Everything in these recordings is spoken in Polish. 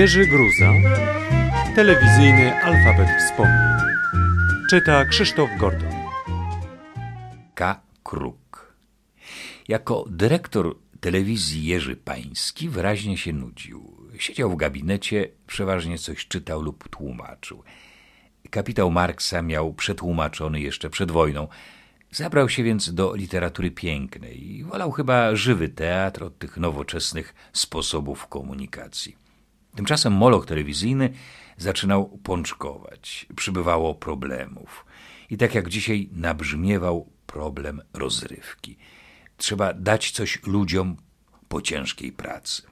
Jerzy Gruza, telewizyjny alfabet wspomnień. Czyta Krzysztof Gordon. K. Kruk. Jako dyrektor telewizji Jerzy Pański wyraźnie się nudził. Siedział w gabinecie, przeważnie coś czytał lub tłumaczył. Kapitał Marksa miał przetłumaczony jeszcze przed wojną. Zabrał się więc do literatury pięknej i wolał chyba żywy teatr od tych nowoczesnych sposobów komunikacji. Tymczasem moloch telewizyjny zaczynał pączkować, przybywało problemów. I tak jak dzisiaj nabrzmiewał problem rozrywki. Trzeba dać coś ludziom po ciężkiej pracy.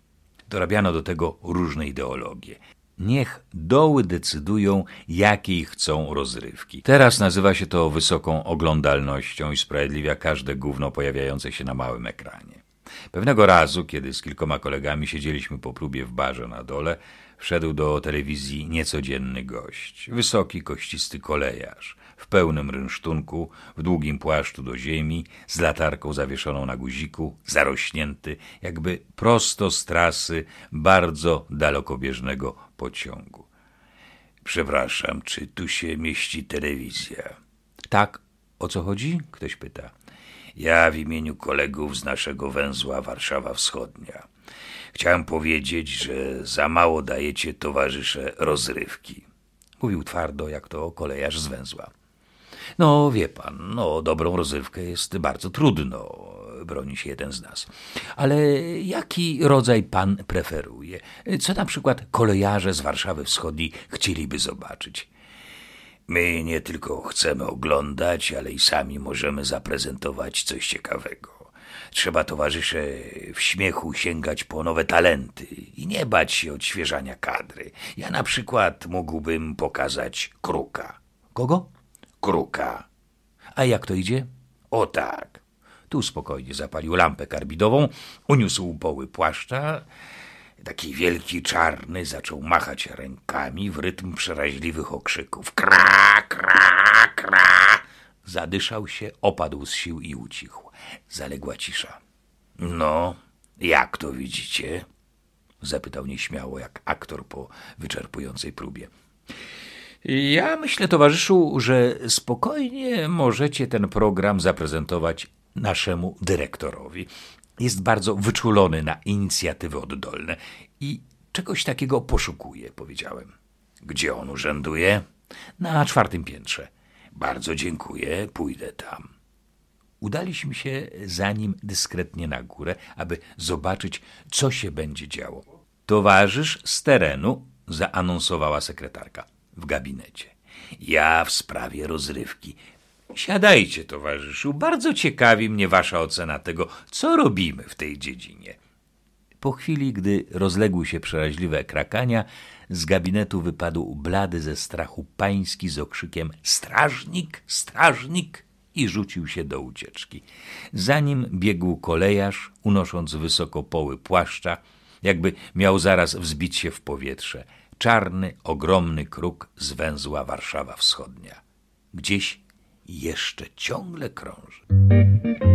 Dorabiano do tego różne ideologie. Niech doły decydują, jakiej chcą rozrywki. Teraz nazywa się to wysoką oglądalnością i sprawiedliwia każde gówno pojawiające się na małym ekranie. Pewnego razu, kiedy z kilkoma kolegami siedzieliśmy po próbie w barze na dole, wszedł do telewizji niecodzienny gość. Wysoki, kościsty kolejarz, w pełnym rynsztunku, w długim płaszczu do ziemi, z latarką zawieszoną na guziku, zarośnięty, jakby prosto z trasy bardzo dalekobieżnego pociągu. Przepraszam, czy tu się mieści telewizja? Tak, o co chodzi? Ktoś pyta. Ja w imieniu kolegów z naszego węzła Warszawa Wschodnia. Chciałem powiedzieć, że za mało dajecie towarzysze rozrywki. Mówił twardo, jak to kolejarz z węzła. No, wie pan, no, dobrą rozrywkę jest bardzo trudno, broni się jeden z nas. Ale jaki rodzaj pan preferuje? Co na przykład kolejarze z Warszawy Wschodniej chcieliby zobaczyć? My nie tylko chcemy oglądać, ale i sami możemy zaprezentować coś ciekawego. Trzeba, towarzysze, w śmiechu sięgać po nowe talenty i nie bać się odświeżania kadry. Ja na przykład mógłbym pokazać kruka. Kogo? Kruka. A jak to idzie? O tak. Tu spokojnie zapalił lampę karbidową, uniósł poły płaszcza. Taki wielki czarny zaczął machać rękami w rytm przeraźliwych okrzyków. Kra, kra, kra. Zadyszał się, opadł z sił i ucichł. Zaległa cisza. No, jak to widzicie? Zapytał nieśmiało, jak aktor po wyczerpującej próbie. Ja myślę, towarzyszu, że spokojnie możecie ten program zaprezentować naszemu dyrektorowi. Jest bardzo wyczulony na inicjatywy oddolne i czegoś takiego poszukuje, powiedziałem. Gdzie on urzęduje? Na czwartym piętrze. Bardzo dziękuję, pójdę tam. Udaliśmy się za nim dyskretnie na górę, aby zobaczyć, co się będzie działo. Towarzysz z terenu, zaanonsowała sekretarka w gabinecie. Ja w sprawie rozrywki. Siadajcie, towarzyszu. Bardzo ciekawi mnie wasza ocena tego, co robimy w tej dziedzinie. Po chwili, gdy rozległy się przeraźliwe krakania, z gabinetu wypadł blady ze strachu pański z okrzykiem Strażnik, strażnik! i rzucił się do ucieczki. Za nim biegł kolejarz, unosząc wysoko poły płaszcza, jakby miał zaraz wzbić się w powietrze. Czarny, ogromny kruk z węzła Warszawa Wschodnia. Gdzieś jeszcze ciągle krąży.